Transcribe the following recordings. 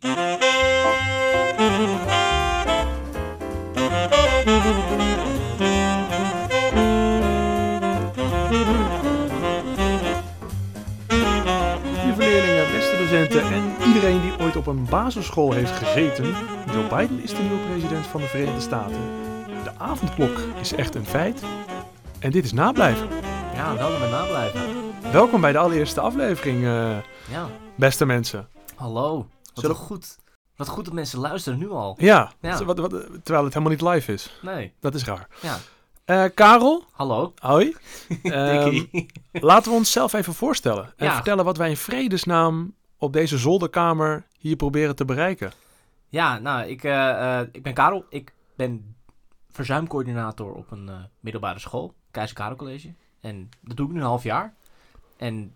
Lieve leerlingen, beste docenten en iedereen die ooit op een basisschool heeft gezeten. Joe Biden is de nieuwe president van de Verenigde Staten. De avondklok is echt een feit. En dit is nablijven. Ja, welkom bij nablijven. Welkom bij de allereerste aflevering, eh, Ja, beste mensen. hallo. Wat Zullen- goed. Wat goed dat mensen luisteren nu al. Ja, Ja. wat- wat- terwijl het helemaal niet live is. Nee, Dat is raar. ja. Eh, Karel, Hallo. hoi. Dikkie. laten we onszelf even voorstellen. En Ja. vertellen wat wij in vredesnaam op deze zolderkamer hier proberen te bereiken. Ja, nou, ik, eh, eh, ik ben Karel. Ik ben verzuimcoördinator op een middelbare school. Keizer Karel College. En dat doe ik nu een half jaar. En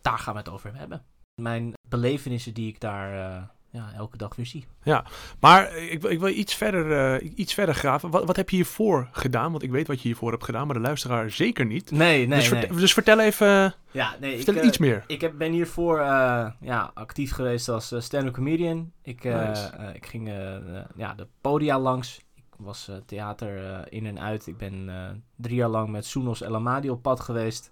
daar gaan we het over hebben. Mijn belevenissen die ik daar eh, ja, elke dag weer zie. Maar eh, ik, wil- ik wil iets verder, eh, iets verder graven. Wat, wat heb je hiervoor gedaan? Want ik weet wat je hiervoor hebt gedaan, maar de luisteraar zeker niet. Nee, nee, dus, nee. verte- dus vertel even Ja, nee. vertel ik, eh, iets meer. Ik heb, ben hiervoor eh, ja, actief geweest als eh, stand-up comedian. Ik, eh, Nice. eh, ik ging eh, eh, ja, de podia langs. Ik was eh, theater eh, in en uit. Ik ben eh, drie jaar lang met Soenos El Amadi op pad geweest.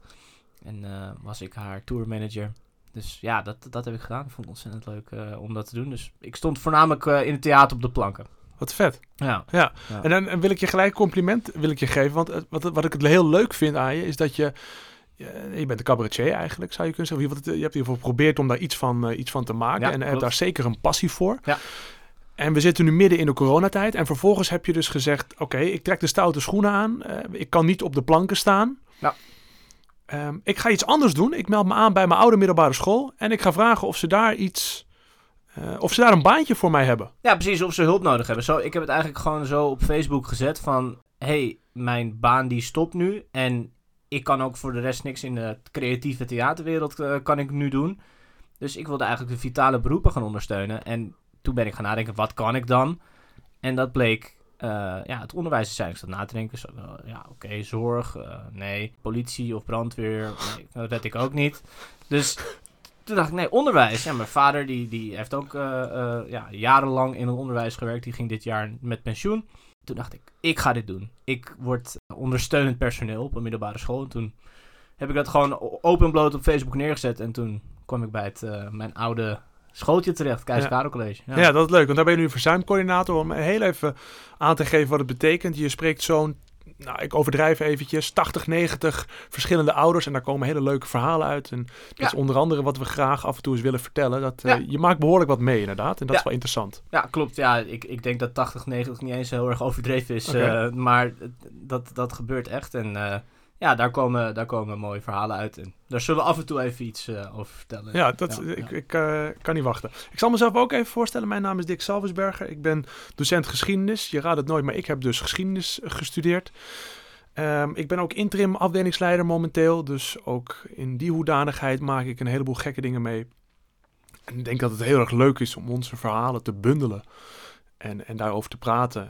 En eh, was ik haar tourmanager. Dus ja, dat, dat heb ik gedaan. Ik vond het ontzettend leuk eh, om dat te doen. Dus ik stond voornamelijk eh, in het theater op de planken. Wat vet. Ja, Ja. Ja. En dan eh, wil ik je gelijk compliment wil ik je geven. Want wat, wat ik het heel leuk vind aan je, is dat je... Je bent een cabaretier eigenlijk, zou je kunnen zeggen. Je, je hebt hiervoor geprobeerd om daar iets van, eh, iets van te maken. Ja, en hebt daar zeker een passie voor. Ja. En we zitten nu midden in de coronatijd. En vervolgens heb je dus gezegd... Oké, ik trek de stoute schoenen aan. ik kan niet op de planken staan. Ja. Ehm, ik ga iets anders doen. Ik meld me aan bij mijn oude middelbare school. En ik ga vragen of ze daar iets... eh, of ze daar een baantje voor mij hebben. Ja, precies. Of ze hulp nodig hebben. Zo, ik heb het eigenlijk gewoon zo op Facebook gezet van... hey, mijn baan die stopt nu. En ik kan ook voor de rest niks in de creatieve theaterwereld eh, kan ik nu doen. Dus ik wilde eigenlijk de vitale beroepen gaan ondersteunen. En toen ben ik gaan nadenken, wat kan ik dan? En dat bleek ja, het onderwijs zijn. Ik zat na te denken, eh, ja, oké, zorg, eh, nee. Politie of brandweer, dat red ik ook niet. Dus toen dacht ik, nee, onderwijs. Ja, mijn vader die, die heeft ook eh, eh, ja, jarenlang in het onderwijs gewerkt. Die ging dit jaar met pensioen. Toen dacht ik, ik ga dit doen. Ik word ondersteunend personeel op een middelbare school. En toen heb ik dat gewoon open en bloot op Facebook neergezet. En toen kwam ik bij het, eh, mijn oude schooltje terecht, Keizer Ja. Karel College. Ja. dat is leuk. Want daar ben je nu verzuimcoördinator. Om heel even aan te geven wat het betekent. Je spreekt zo'n, nou ik overdrijf eventjes, 80, 90 verschillende ouders. En daar komen hele leuke verhalen uit. En dat Ja. is onder andere wat we graag af en toe eens willen vertellen. Dat, eh. Je maakt behoorlijk wat mee inderdaad. En dat is wel interessant. Ja, klopt. Ja, ik, ik denk dat 80, 90 niet eens heel erg overdreven is. Eh, maar dat, dat gebeurt echt. En eh, ja, daar komen, daar komen mooie verhalen uit. En daar zullen we af en toe even iets eh, over vertellen. Ja, dat, Ja, ik, ja. ik eh, kan niet wachten. Ik zal mezelf ook even voorstellen. Mijn naam is Dick Salvesberger. Ik ben docent geschiedenis. Je raadt het nooit, maar ik heb dus geschiedenis eh, gestudeerd. Ehm, ik ben ook interim afdelingsleider momenteel. Dus ook in die hoedanigheid maak ik een heleboel gekke dingen mee. En ik denk dat het heel erg leuk is om onze verhalen te bundelen. En, en daarover te praten.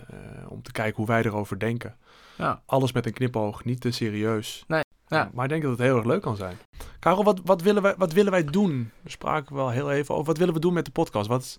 om te kijken hoe wij erover denken. Ja. Alles met een knipoog, niet te serieus. Nee, ja. Maar ik denk dat het heel erg leuk kan zijn. Karel, wat, wat, willen, wij, wat willen wij doen? We spraken wel heel even over. Wat willen we doen met de podcast? Wat,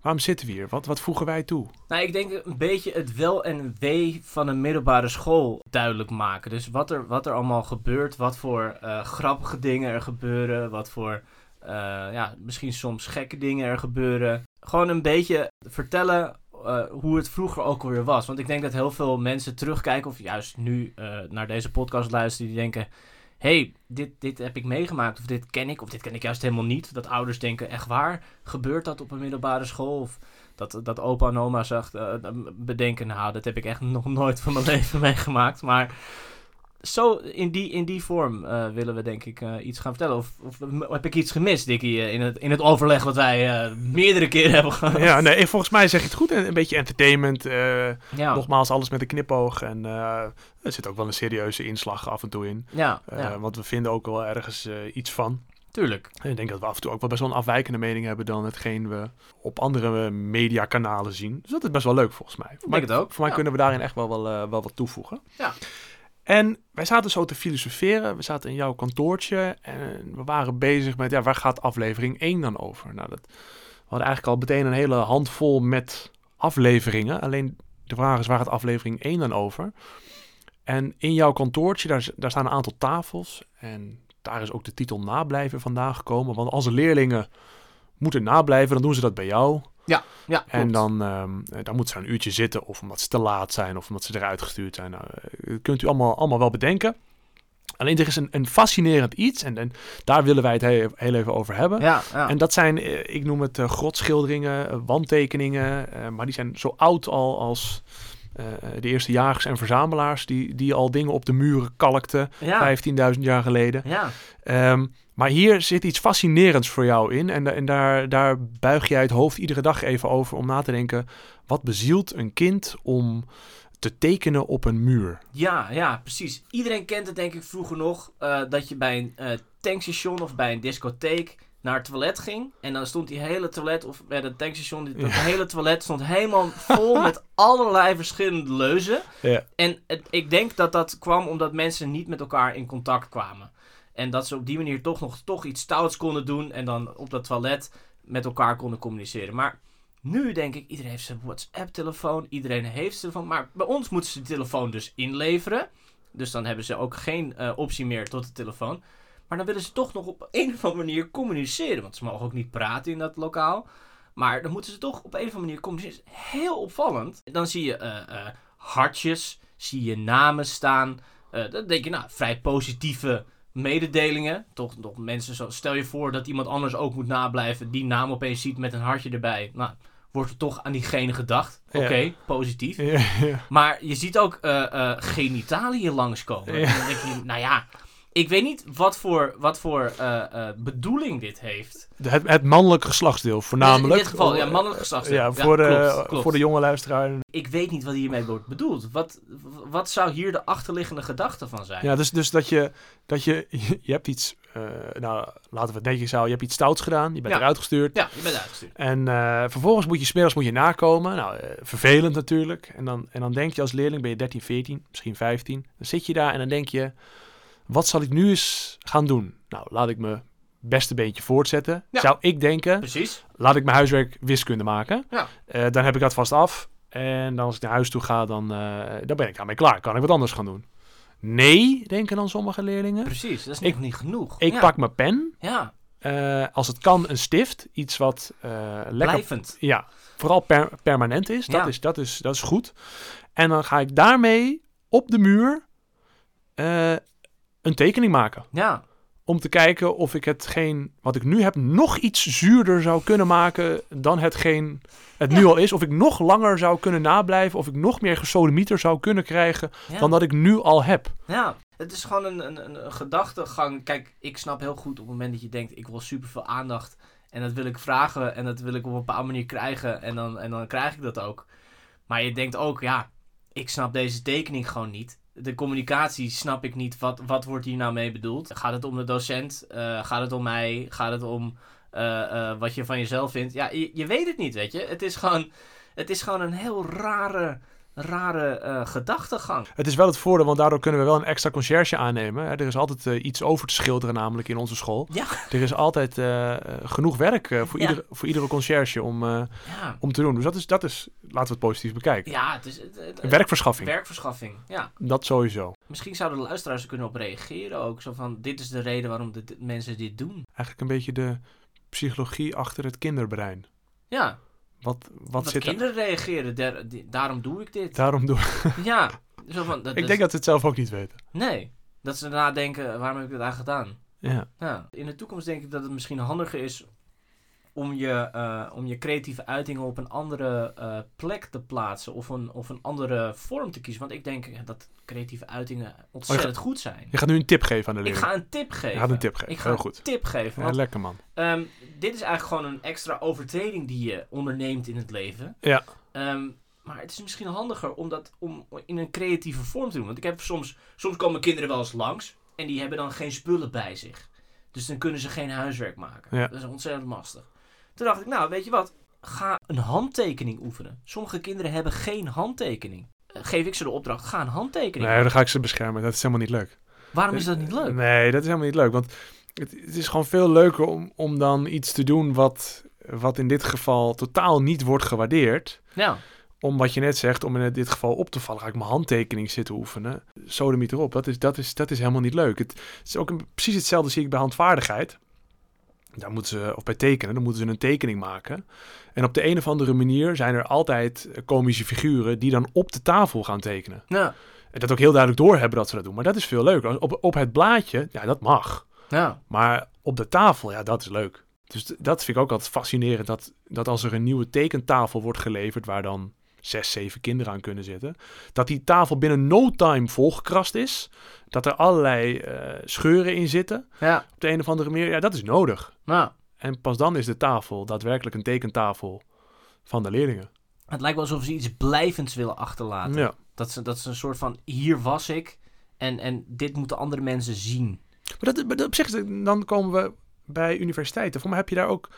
waarom zitten we hier? Wat, wat voegen wij toe? Nou, ik denk een beetje het wel en wee van een middelbare school duidelijk maken. Dus wat er, wat er allemaal gebeurt, wat voor eh, grappige dingen er gebeuren, wat voor eh, ja, misschien soms gekke dingen er gebeuren. Gewoon een beetje vertellen eh, hoe het vroeger ook alweer was. Want ik denk dat heel veel mensen terugkijken, of juist nu eh, naar deze podcast luisteren, die denken... hey, dit, dit heb ik meegemaakt, of dit ken ik, of dit ken ik juist helemaal niet. Dat ouders denken, echt waar? Gebeurt dat op een middelbare school? Of dat, dat opa en oma zag, eh, bedenken, nou, dat heb ik echt nog nooit van mijn leven meegemaakt. Maar zo in die, in die vorm eh, willen we denk ik eh, iets gaan vertellen. Of, of heb ik iets gemist, Dickie, eh, in, het, in het overleg wat wij meerdere keren hebben gehad? Ja, nee, volgens mij zeg je het goed. Een, een beetje entertainment. ja, Nogmaals, alles met een knipoog. En er zit ook wel een serieuze inslag af en toe in. ja, ja, Want we vinden ook wel ergens iets van. tuurlijk. En ik denk dat we af en toe ook wel best wel een afwijkende mening hebben dan hetgeen we op andere mediakanalen zien. Dus dat is best wel leuk volgens mij. Voor Ik mij, het ook. voor mij ja. kunnen we daarin echt wel, wel, wel wat toevoegen. Ja. En wij zaten zo te filosoferen. We zaten in jouw kantoortje en we waren bezig met, ja, waar gaat aflevering 1 dan over? Nou, dat hadden eigenlijk al meteen een hele handvol met afleveringen. Alleen de vraag is, waar gaat aflevering 1 dan over? En in jouw kantoortje, daar, daar staan een aantal tafels. En daar is ook de titel nablijven vandaan gekomen. Want als leerlingen moeten nablijven, dan doen ze dat bij jou. Ja, ja En dan, eh, dan moeten ze een uurtje zitten, of omdat ze te laat zijn, of omdat ze eruit gestuurd zijn. Nou, eh, kunt u allemaal, allemaal wel bedenken. Alleen er is een, een fascinerend iets, en, en daar willen wij het heel, heel even over hebben. Ja, ja. En dat zijn, eh, ik noem het eh, grotschilderingen, wandtekeningen, maar die zijn zo oud al als de eerste jagers en verzamelaars, die, die al dingen op de muren kalkten, ja. 15.000 jaar geleden. ja. Ehm, maar hier zit iets fascinerends voor jou in. En, en daar, daar buig jij het hoofd iedere dag even over om na te denken. Wat bezielt een kind om te tekenen op een muur? Ja, ja, precies. Iedereen kent het denk ik vroeger nog. eh, dat je bij een eh, tankstation of bij een discotheek naar het toilet ging. En dan stond die hele toilet, of bij het tankstation, die- dat Ja. hele toilet stond helemaal vol met allerlei verschillende leuzen. Ja. En het- ik denk dat dat kwam omdat mensen niet met elkaar in contact kwamen. En dat ze op die manier toch nog toch iets stouts konden doen. En dan op dat toilet met elkaar konden communiceren. Maar nu denk ik, iedereen heeft zijn WhatsApp-telefoon. Iedereen heeft zijn telefoon. Maar bij ons moeten ze de telefoon dus inleveren. Dus dan hebben ze ook geen eh, optie meer tot de telefoon. Maar dan willen ze toch nog op een of andere manier communiceren. Want ze mogen ook niet praten in dat lokaal. Maar dan moeten ze toch op een of andere manier communiceren. Heel opvallend. Dan zie je eh, eh, hartjes, zie je namen staan. Dan denk je, nou, vrij positieve mededelingen. Toch nog mensen zo. Stel je voor dat iemand anders ook moet nablijven. Die naam opeens ziet met een hartje erbij. Nou, wordt er toch aan diegene gedacht. Oké, Ja. positief. Ja, ja. Maar je ziet ook eh eh genitaliën langskomen. En dan denk je, nou ja, ik weet niet wat voor, wat voor eh, eh, bedoeling dit heeft. Het, het mannelijk geslachtsdeel voornamelijk. Dus in dit geval, ja, mannelijk geslachtsdeel. Ja, voor, klopt, klopt. voor de jonge luisteraar. Ik weet niet wat hiermee wordt bedoeld. Wat, wat zou hier de achterliggende gedachte van zijn? Ja, dus, dus dat je, dat je, je hebt iets, eh, nou laten we het netjes houden, je hebt iets stouts gedaan, je bent Ja. eruit gestuurd. Ja, je bent uitgestuurd. En eh, vervolgens moet je smiddags moet je nakomen. Nou, eh, vervelend natuurlijk. En dan, en dan denk je als leerling, ben je 13, 14, misschien 15. Dan zit je daar en dan denk je, wat zal ik nu eens gaan doen? Nou, laat ik mijn beste beentje voortzetten. Ja. Zou ik denken, Precies. laat ik mijn huiswerk wiskunde maken. Ja. Eh, dan heb ik dat vast af. En dan als ik naar huis toe ga, dan, eh, dan ben ik daarmee klaar. Kan ik wat anders gaan doen? Nee, denken dan sommige leerlingen. Precies, dat is Ik- nog niet genoeg. Ik ja. pak mijn pen. Ja, eh, als het kan, een stift. Iets wat lekker blijvend. ja, vooral per- permanent is. Dat, is, dat, is. dat is goed. En dan ga ik daarmee op de muur een tekening maken. Ja, Om te kijken of ik hetgeen wat ik nu heb nog iets zuurder zou kunnen maken dan hetgeen het nu al is. Of ik nog langer zou kunnen nablijven. Of ik nog meer gesodemieter zou kunnen krijgen ja. dan dat ik nu al heb. Ja, het is gewoon een, een, een, een gedachtegang. Kijk, ik snap heel goed op het moment dat je denkt, ik wil superveel aandacht. En dat wil ik vragen en dat wil ik op een bepaalde manier krijgen. En dan, en dan krijg ik dat ook. Maar je denkt ook, ja, ik snap deze tekening gewoon niet. De communicatie snap ik niet. Wat, wat wordt hier nou mee bedoeld? Gaat het om de docent? Eh, gaat het om mij? Gaat het om eh, eh, wat je van jezelf vindt? Ja, je, je weet het niet, weet je. Het is gewoon, het is gewoon een heel rare, rare eh, gedachtegang. Het is wel het voordeel, want daardoor kunnen we wel een extra conciërge aannemen. Er is altijd eh, iets over te schilderen, namelijk in onze school. Ja. Er is altijd eh, genoeg werk voor, Ja. voor iedere conciërge om, Ja. om te doen. Dus dat is, dat is, laten we het positief bekijken. Ja, het is het, het- Werkverschaffing, werkverschaffing. Ja. dat sowieso. Misschien zouden de luisteraars er kunnen op reageren ook. Zo van, dit is de reden waarom de mensen dit doen. Eigenlijk een beetje de psychologie achter het kinderbrein. Ja, Wat, wat dat zit er? kinderen reageren. Der- daarom doe ik dit. Daarom doe Ja, zo van, dat, ik denk dat ze het zelf ook niet weten. Nee, dat ze nadenken, waarom heb ik dit eigenlijk gedaan? Ja. Ja. In de toekomst denk ik dat het misschien handiger is om je, eh, om je creatieve uitingen op een andere eh, plek te plaatsen. Of een, of een andere vorm te kiezen. Want ik denk dat creatieve uitingen ontzettend goed zijn. Je gaat nu een tip geven aan de Ik leerling. ga een tip geven. Je gaat een tip geven, Ik ga heel een goed. tip geven. Ja, lekker man. ehm, dit is eigenlijk gewoon een extra overtreding die je onderneemt in het leven. Ja. Ehm, maar het is misschien handiger om dat om in een creatieve vorm te doen. Want ik heb soms, soms komen kinderen wel eens langs en die hebben dan geen spullen bij zich. Dus dan kunnen ze geen huiswerk maken. Ja. Dat is ontzettend lastig. Toen dacht ik, nou weet je wat, ga een handtekening oefenen. Sommige kinderen hebben geen handtekening. Eh, Geef ik ze de opdracht, ga een handtekening. Nee, dan ga ik ze beschermen. Dat is helemaal niet leuk. Waarom is dat niet leuk? Nee, dat is helemaal niet leuk. Want het, het is gewoon veel leuker om, om dan iets te doen wat, wat in dit geval totaal niet wordt gewaardeerd. Ja. Om wat je net zegt, om in dit geval op te vallen, ga ik mijn handtekening zitten oefenen. Sodemiet erop, dat is, dat, is, dat is helemaal niet leuk. Het, is ook een, precies hetzelfde zie ik bij handvaardigheid. Daar moeten ze, of bij tekenen, dan moeten ze een tekening maken. En op de een of andere manier zijn er altijd komische figuren die dan op de tafel gaan tekenen. Ja. En dat ook heel duidelijk doorhebben dat ze dat doen. Maar dat is veel leuker. Op, op het blaadje, ja, dat mag. Ja. Maar op de tafel, ja, dat is leuk. Dus dat vind ik ook altijd fascinerend. Dat, dat als er een nieuwe tekentafel wordt geleverd, waar dan zes, zeven kinderen aan kunnen zitten, dat die tafel binnen no time volgekrast is. Dat er allerlei eh, scheuren in zitten. Ja. Op de een of andere manier, ja, dat is nodig. Nou, En pas dan is de tafel daadwerkelijk een tekentafel van de leerlingen. het lijkt wel alsof ze iets blijvends willen achterlaten. Ja. Dat, ze, dat is een soort van, hier was ik en, en dit moeten andere mensen zien. Maar dat, maar op zich, dan komen we bij universiteiten. Voor mij heb je daar ook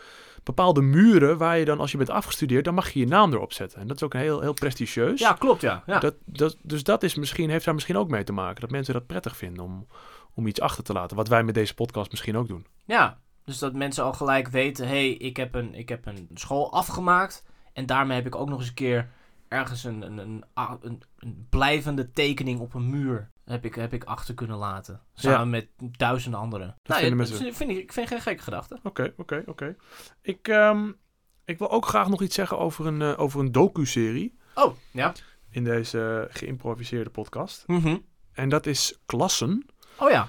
bepaalde muren waar je dan, als je bent afgestudeerd, dan mag je je naam erop zetten. En dat is ook een heel, heel prestigieus. Ja, klopt ja. ja. Dat, dat, dus dat is misschien, heeft daar misschien ook mee te maken. Dat mensen dat prettig vinden om, om iets achter te laten. Wat wij met deze podcast misschien ook doen. Ja, dus dat mensen al gelijk weten, hé, hey, ik, heb een, ik heb een school afgemaakt. En daarmee heb ik ook nog eens een keer ergens een, een, een, a- een, een blijvende tekening op een muur heb ik, heb ik achter kunnen laten. Samen Ja. met duizenden anderen. nou, vinden ja, mensen- dat vind ik, ik vind geen gekke gedachte. Oké, oké, oké. Ik, ehm, ik wil ook graag nog iets zeggen over een, eh, over een docu-serie Oh, ja. in deze geïmproviseerde podcast. Mhm. En dat is Klassen. Oh ja.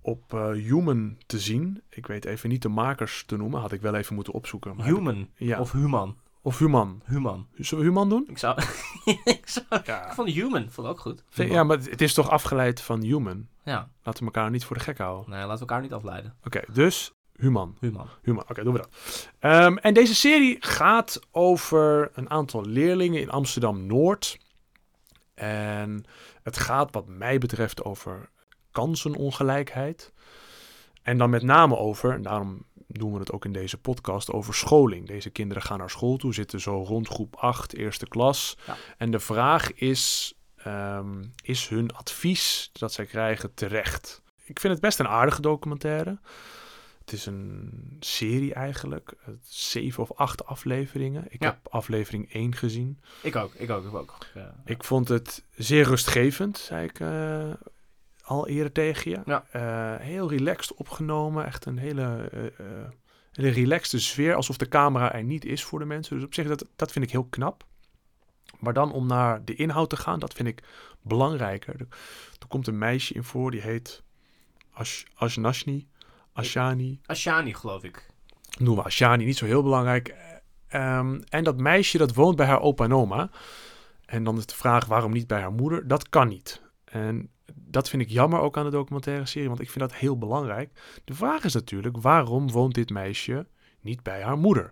op eh, Human te zien. Ik weet even niet de makers te noemen. Had ik wel even moeten opzoeken. maar Human. ik- ja. Of human. Of Human. Human. Zullen we Human doen? Ik zou... ik zou... Ik vond human vond ik ook goed. Ja, maar het is toch afgeleid van Human? Ja. Laten we elkaar niet voor de gek houden. Nee, laten we elkaar niet afleiden. Oké, dus Human. Human. Human. Oké, doen we dat. Ehm, en deze serie gaat over een aantal leerlingen in Amsterdam-Noord. En het gaat wat mij betreft over kansenongelijkheid. En dan met name over, en daarom doen we het ook in deze podcast, over scholing. Deze kinderen gaan naar school toe, zitten zo rond groep 8, eerste klas. Ja. En de vraag is, ehm, is hun advies dat zij krijgen terecht? Ik vind het best een aardige documentaire. Het is een serie eigenlijk. Zeven of acht afleveringen. Ik Ja. heb aflevering 1 gezien. Ik ook. Ik ook. Ik ook. Ja. Ik vond het zeer rustgevend, zei ik eh, al eerder tegen je. Ja. Eh, heel relaxed opgenomen. Echt een hele, eh, hele relaxte sfeer. Alsof de camera er niet is voor de mensen. Dus op zich, dat, dat vind ik heel knap. Maar dan om naar de inhoud te gaan, dat vind ik belangrijker. Er, er komt een meisje in voor, die heet Ash, Ashnashni. Ashani. Ashani, geloof ik. Noemen we Ashani, niet zo heel belangrijk. Ehm, en dat meisje dat woont bij haar opa en oma. En dan is de vraag waarom niet bij haar moeder. Dat kan niet. En dat vind ik jammer ook aan de documentaire serie, want ik vind dat heel belangrijk. De vraag is natuurlijk, waarom woont dit meisje niet bij haar moeder?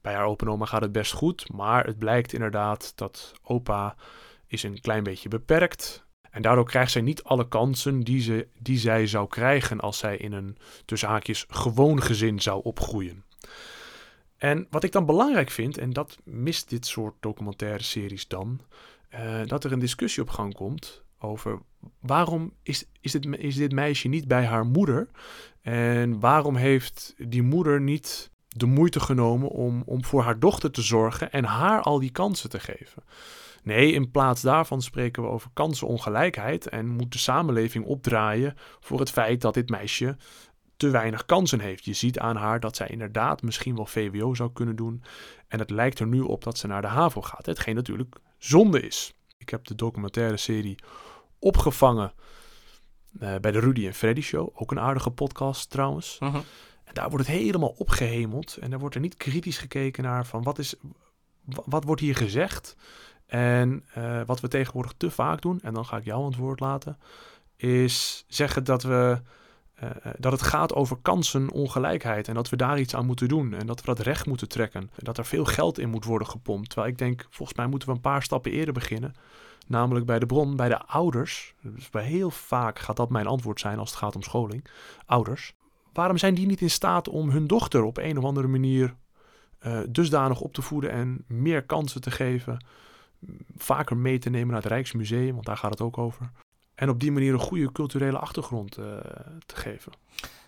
Bij haar opa en oma gaat het best goed, maar het blijkt inderdaad dat opa is een klein beetje beperkt. En daardoor krijgt zij niet alle kansen die, ze, die zij zou krijgen als zij in een tussen haakjes gewoon gezin zou opgroeien. En wat ik dan belangrijk vind, en dat mist dit soort documentaire series dan, eh, dat er een discussie op gang komt over waarom is, is, dit, is dit meisje niet bij haar moeder? En waarom heeft die moeder niet de moeite genomen om, om voor haar dochter te zorgen en haar al die kansen te geven? Nee, in plaats daarvan spreken we over kansenongelijkheid en moet de samenleving opdraaien voor het feit dat dit meisje te weinig kansen heeft. Je ziet aan haar dat zij inderdaad misschien wel VWO zou kunnen doen. En het lijkt er nu op dat ze naar de HAVO gaat. Hetgeen natuurlijk zonde is. Ik heb de documentaire serie opgevangen eh, bij de Rudy en Freddy Show. Ook een aardige podcast trouwens. Mhm. En daar wordt het helemaal opgehemeld. En daar wordt er niet kritisch gekeken naar van wat, is, wa- wat wordt hier gezegd. En eh, wat we tegenwoordig te vaak doen, en dan ga ik jou aan het woord laten, is zeggen dat we eh, dat het gaat over kansenongelijkheid en dat we daar iets aan moeten doen en dat we dat recht moeten trekken. En dat er veel geld in moet worden gepompt. Terwijl ik denk, volgens mij moeten we een paar stappen eerder beginnen. Namelijk bij de bron, bij de ouders. Dus bij heel vaak gaat dat mijn antwoord zijn als het gaat om scholing. Ouders. Waarom zijn die niet in staat om hun dochter op een of andere manier eh, dusdanig op te voeden en meer kansen te geven? Vaker mee te nemen naar het Rijksmuseum, want daar gaat het ook over. En op die manier een goede culturele achtergrond eh, te geven.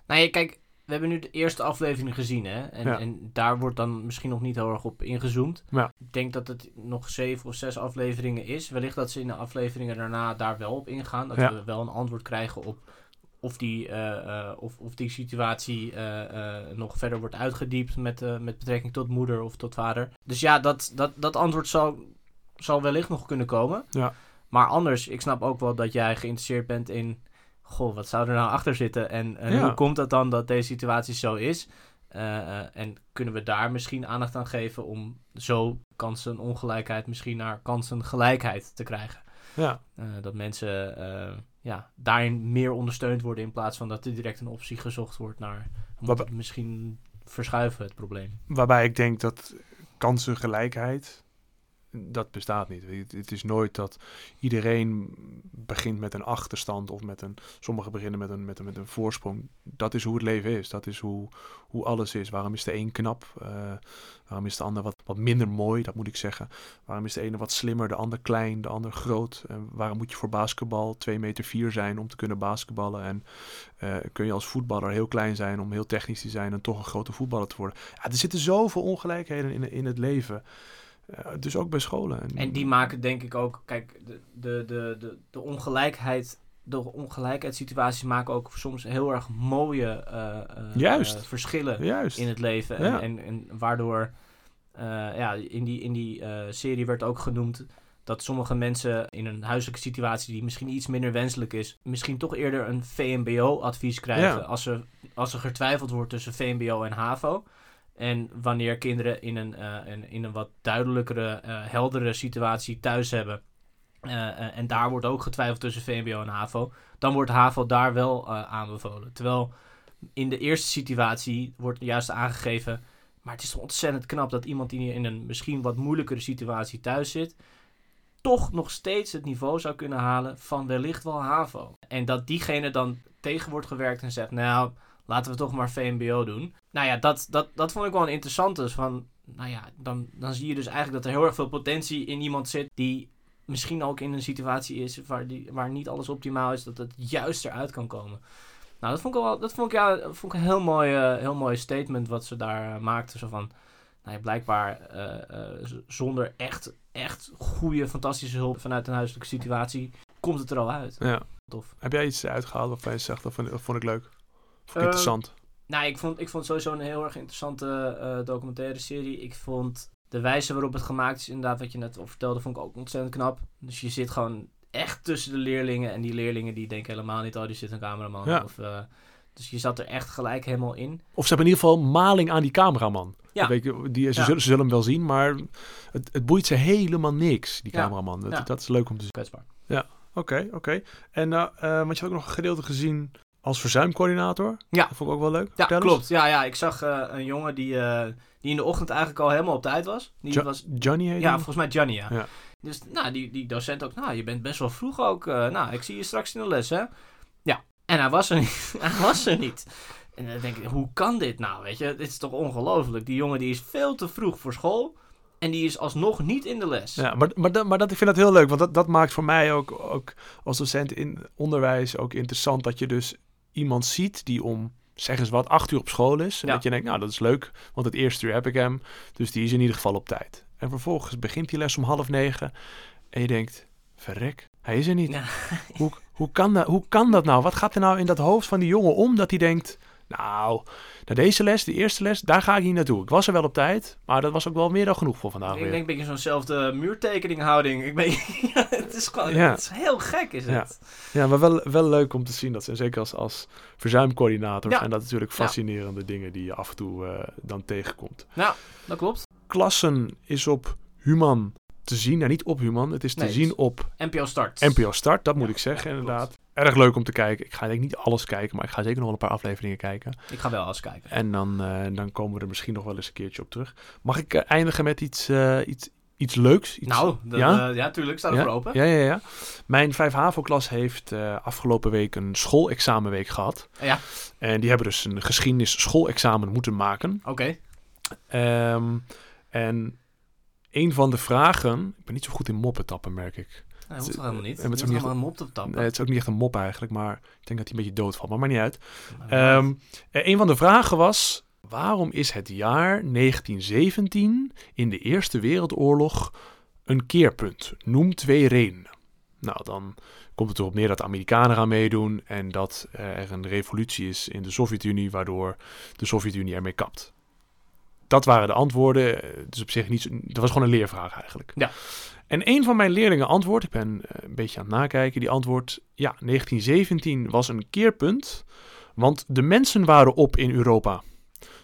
Nou ja, kijk, we hebben nu de eerste aflevering gezien, hè? En, Ja. en daar wordt dan misschien nog niet heel erg op ingezoomd. Ja. Ik denk dat het nog zeven of zes afleveringen is. Wellicht dat ze in de afleveringen daarna daar wel op ingaan. Dat Ja. we wel een antwoord krijgen op of die, eh, eh, of, of die situatie eh, nog verder wordt uitgediept met, met betrekking tot moeder of tot vader. Dus ja, dat, dat, dat antwoord zal, zal wellicht nog kunnen komen. Ja. Maar anders, ik snap ook wel dat jij geïnteresseerd bent in... Goh, wat zou er nou achter zitten? En, en Ja. hoe komt het dan dat deze situatie zo is? Eh, eh, en kunnen we daar misschien aandacht aan geven om zo kansenongelijkheid misschien naar kansengelijkheid te krijgen? Ja, Eh, dat mensen eh, ja, daarin meer ondersteund worden in plaats van dat er direct een optie gezocht wordt naar... het misschien verschuiven het probleem. waarbij ik denk dat kansengelijkheid, dat bestaat niet. Het, het is nooit dat iedereen begint met een achterstand of met een... Sommigen beginnen met een, met een, met een voorsprong. Dat is hoe het leven is. Dat is hoe, hoe alles is. Waarom is de een knap? Eh, waarom is de ander wat, wat minder mooi? Dat moet ik zeggen. Waarom is de ene wat slimmer, de ander klein, de ander groot? Waarom moet je voor basketbal 2 meter 4 zijn om te kunnen basketballen? En eh, kun je als voetballer heel klein zijn om heel technisch te zijn en toch een grote voetballer te worden? Ja, er zitten zoveel ongelijkheden in, in het leven. Eh, dus ook bij scholen. En die maken denk ik ook, kijk, de, de, de, de, de ongelijkheid, de ongelijkheidssituaties maken ook soms heel erg mooie eh, eh, Juist. verschillen Juist. in het leven. Ja. En, en, en waardoor, ja, in die, in die serie werd ook genoemd dat sommige mensen in een huiselijke situatie die misschien iets minder wenselijk is, misschien toch eerder een VMBO-advies krijgen Ja. als, er, als er getwijfeld wordt tussen VMBO en HAVO. En wanneer kinderen in een, eh, een, in een wat duidelijkere, eh, heldere situatie thuis hebben. eh, en daar wordt ook getwijfeld tussen VMBO en HAVO. Dan wordt HAVO daar wel aanbevolen. Terwijl in de eerste situatie wordt juist aangegeven. Maar het is ontzettend knap dat iemand die in een misschien wat moeilijkere situatie thuis zit. toch nog steeds het niveau zou kunnen halen van wellicht wel HAVO. En dat diegene dan tegen wordt gewerkt en zegt: Nou, laten we toch maar VMBO doen. Nou ja, dat, dat, dat vond ik wel een interessante. Van, nou ja, dan, dan zie je dus eigenlijk dat er heel erg veel potentie in iemand zit die misschien ook in een situatie is waar, die, waar niet alles optimaal is, dat het juist eruit kan komen. Nou, dat vond ik, wel, dat vond ik, ja, vond ik een heel mooi, eh, heel mooi statement wat ze daar eh, maakten. Zo van, nou ja, blijkbaar eh, zonder echt, echt goede, fantastische hulp vanuit een huiselijke situatie, komt het er al uit. Ja. Tof. Heb jij iets uitgehaald waarvan je zegt, dat vond, dat vond ik leuk? Vond ik Eh, interessant? Nou, ik vond, ik vond sowieso een heel erg interessante eh, documentaire serie. Ik vond de wijze waarop het gemaakt is, inderdaad, wat je net al vertelde, vond ik ook ontzettend knap. Dus je zit gewoon echt tussen de leerlingen. En die leerlingen die denken helemaal niet, oh, die zit een cameraman. Ja. Of, eh, dus je zat er echt gelijk helemaal in. Of ze hebben in ieder geval maling aan die cameraman. Ja. Weet je, die, ze, Ja. zullen, ze zullen hem wel zien, maar het, het boeit ze helemaal niks, die Ja. cameraman. Dat, Ja. dat is leuk om te zien. Kwetsbaar. Oké, oké. En uh, want je had ook nog een gedeelte gezien als verzuimcoördinator. Ja. Dat vond ik ook wel leuk. Ja, klopt. Ja, ja, ik zag eh, een jongen die, eh, die in de ochtend eigenlijk al helemaal op tijd was. Die Jo- was Johnny heet Ja, volgens mij Johnny, ja. Ja. Dus nou, die, die docent ook, nou, je bent best wel vroeg ook. eh, nou, ik zie je straks in de les, hè? Ja. En hij was er niet. hij was er niet. En dan denk ik, hoe kan dit nou, weet je? Dit is toch ongelooflijk. Die jongen die is veel te vroeg voor school. En die is alsnog niet in de les. Ja, maar, maar, dat, maar dat, ik vind dat heel leuk, want dat, dat maakt voor mij ook, ook als docent in onderwijs ook interessant dat je dus iemand ziet die om, zeg eens wat, acht uur op school is. En Ja. dat je denkt, nou dat is leuk, want het eerste uur heb ik hem, dus die is in ieder geval op tijd. En vervolgens begint die les om half negen en je denkt, verrek, hij is er niet. Ja. Hoe, hoe, kan dat, hoe kan dat nou? Wat gaat er nou in dat hoofd van die jongen om dat hij denkt, nou, naar deze les, de eerste les, daar ga ik niet naartoe. Ik was er wel op tijd, maar dat was ook wel meer dan genoeg voor vandaag Ik weer. denk een beetje zo'nzelfde muurtekeninghouding. Ik ben, ja, het is gewoon, Ja. het is heel gek is Ja. het. Ja, maar wel, wel leuk om te zien dat ze, en zeker als, als verzuimcoördinator, zijn dat natuurlijk fascinerende dingen die je af en toe eh, dan tegenkomt. Dat klopt. Klassen is op Human te zien, nou niet op Human, het is te Nee, zien is- op NPO Start. NPO Start, dat moet ik zeggen ja, inderdaad. Erg leuk om te kijken. Ik ga denk ik niet alles kijken, maar ik ga zeker nog wel een paar afleveringen kijken. Ik ga wel eens kijken. En dan, eh, dan komen we er misschien nog wel eens een keertje op terug. Mag ik eh, eindigen met iets, eh, iets, iets leuks? Iets, nou, dat, ja? ja? tuurlijk. Staat er voor open. Ja, ja, ja. Mijn 5 HAVO-klas heeft afgelopen week een schoolexamenweek gehad. Ja. En die hebben dus een geschiedenis schoolexamen moeten maken. Oké. Ehm, en een van de vragen... Ik ben niet zo goed in moppetappen, merk ik. dat hoeft toch helemaal niet. Je zo'n hoeft niet- allemaal een mop te tappen. Nee, het is ook niet echt een mop eigenlijk, maar ik denk dat hij een beetje doodvalt. Maar maakt niet uit. Maar Ehm eh, een van de vragen was: waarom is het jaar 1917 in de Eerste Wereldoorlog een keerpunt? Noem twee redenen. Nou, dan komt het erop neer dat de Amerikanen gaan meedoen en dat eh, er een revolutie is in de Sovjet-Unie, waardoor de Sovjet-Unie ermee kapt. Dat waren de antwoorden. Dus op zich niet. Dat was gewoon een leervraag eigenlijk. Ja. En een van mijn leerlingen antwoordt, ik ben eh, een beetje aan het nakijken, die antwoordt: ja, 1917 was een keerpunt, want de mensen waren op in Europa.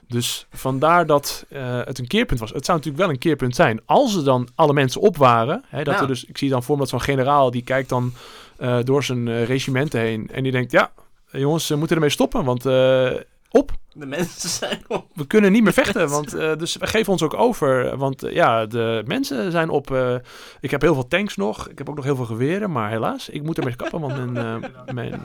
Dus vandaar dat eh, het een keerpunt was. Het zou natuurlijk wel een keerpunt zijn als er dan alle mensen op waren. Hè, dat Ja. er dus, ik zie dan voor me dat zo'n generaal die kijkt dan eh, door zijn regimenten heen en die denkt: ja, jongens, we moeten ermee stoppen, want op. De mensen zijn op. We kunnen niet meer vechten, want uh, dus we geven ons ook over. Want uh, ja, de mensen zijn op. Uh, ik heb heel veel tanks nog. Ik heb ook nog heel veel geweren. Maar helaas, ik moet ermee kappen, want mijn, mijn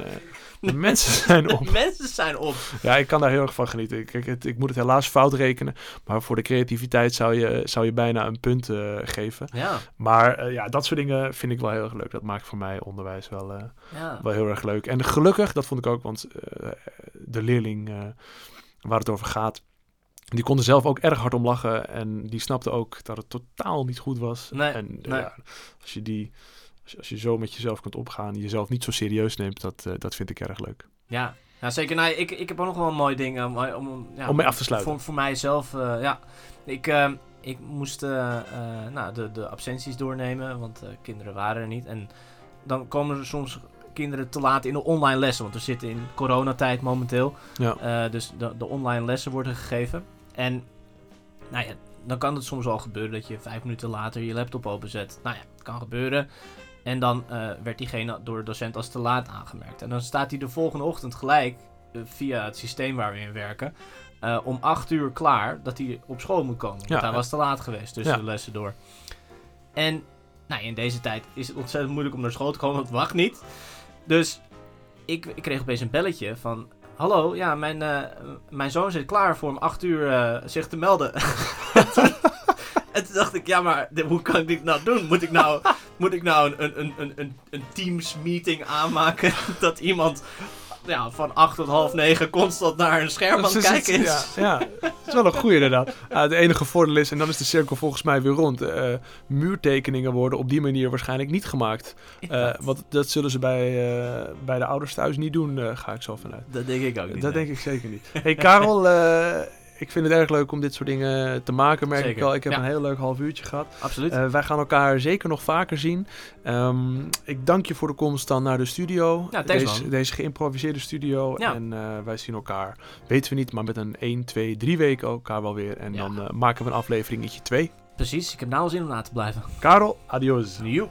de mensen zijn op. De mensen zijn op. Ja, ik kan daar heel erg van genieten. Kijk, het, ik moet het helaas fout rekenen. Maar voor de creativiteit zou je, zou je bijna een punt uh, geven. Ja. Maar uh, ja, dat soort dingen vind ik wel heel erg leuk. Dat maakt voor mij onderwijs wel, uh, ja. wel heel erg leuk. En gelukkig, dat vond ik ook, want de leerling waar het over gaat, die kon er zelf ook erg hard om lachen. En die snapte ook dat het totaal niet goed was. Nee, en nee. Ja, als je die... Als je, als je zo met jezelf kunt opgaan, jezelf niet zo serieus neemt, dat, uh, dat vind ik erg leuk. Ja, ja zeker. Nou, ik, ik heb ook nog wel een mooi ding om, om, ja, om mee af te sluiten. Voor, voor mijzelf, uh, ja. Ik, uh, ik moest nou, de, de absenties doornemen, want kinderen waren er niet. En dan komen er soms kinderen te laat in de online lessen, want we zitten in coronatijd momenteel. Ja. dus de, de online lessen worden gegeven. En nou ja, dan kan het soms wel gebeuren dat je vijf minuten later je laptop openzet. Nou ja, het kan gebeuren. En dan uh, werd diegene door de docent als te laat aangemerkt. En dan staat hij de volgende ochtend gelijk, uh, via het systeem waar we in werken, om acht uur klaar dat hij op school moet komen. Want Ja, hij was te laat geweest tussen de lessen door. En nou, in deze tijd is het ontzettend moeilijk om naar school te komen, het wacht niet. Dus ik, ik kreeg opeens een belletje van... Hallo, ja, mijn, uh, mijn zoon zit klaar voor om acht uur uh, zich te melden. en toen dacht ik, ja, maar hoe kan ik dit nou doen? Moet ik nou, moet ik nou een, een, een, een, een Teams meeting aanmaken dat iemand ja, van acht tot half negen constant naar een scherm aan het kijken is? Ja, ja, dat is wel een goeie inderdaad. Uh, het enige voordeel is, en dan is de cirkel volgens mij weer rond, uh, muurtekeningen worden op die manier waarschijnlijk niet gemaakt. Uh, want dat zullen ze bij, bij de ouders thuis niet doen, ga ik zo vanuit. Dat denk ik ook niet. Dat nee. denk ik zeker niet. hey Karel, eh, ik vind het erg leuk om dit soort dingen te maken, merk Zeker. ik al. Ik heb Ja. een heel leuk half uurtje gehad. Absoluut. Uh, wij gaan elkaar zeker nog vaker zien. Um, ik dank je voor de komst dan naar de studio. Ja, thanks, deze, deze geïmproviseerde studio. Ja. En uh, wij zien elkaar, weten we niet, maar met een 1, 2, 3 weken elkaar wel weer. En dan uh, maken we een afleveringetje 2. Precies, ik heb nou al zin om na te blijven. Karel, adios. Joep.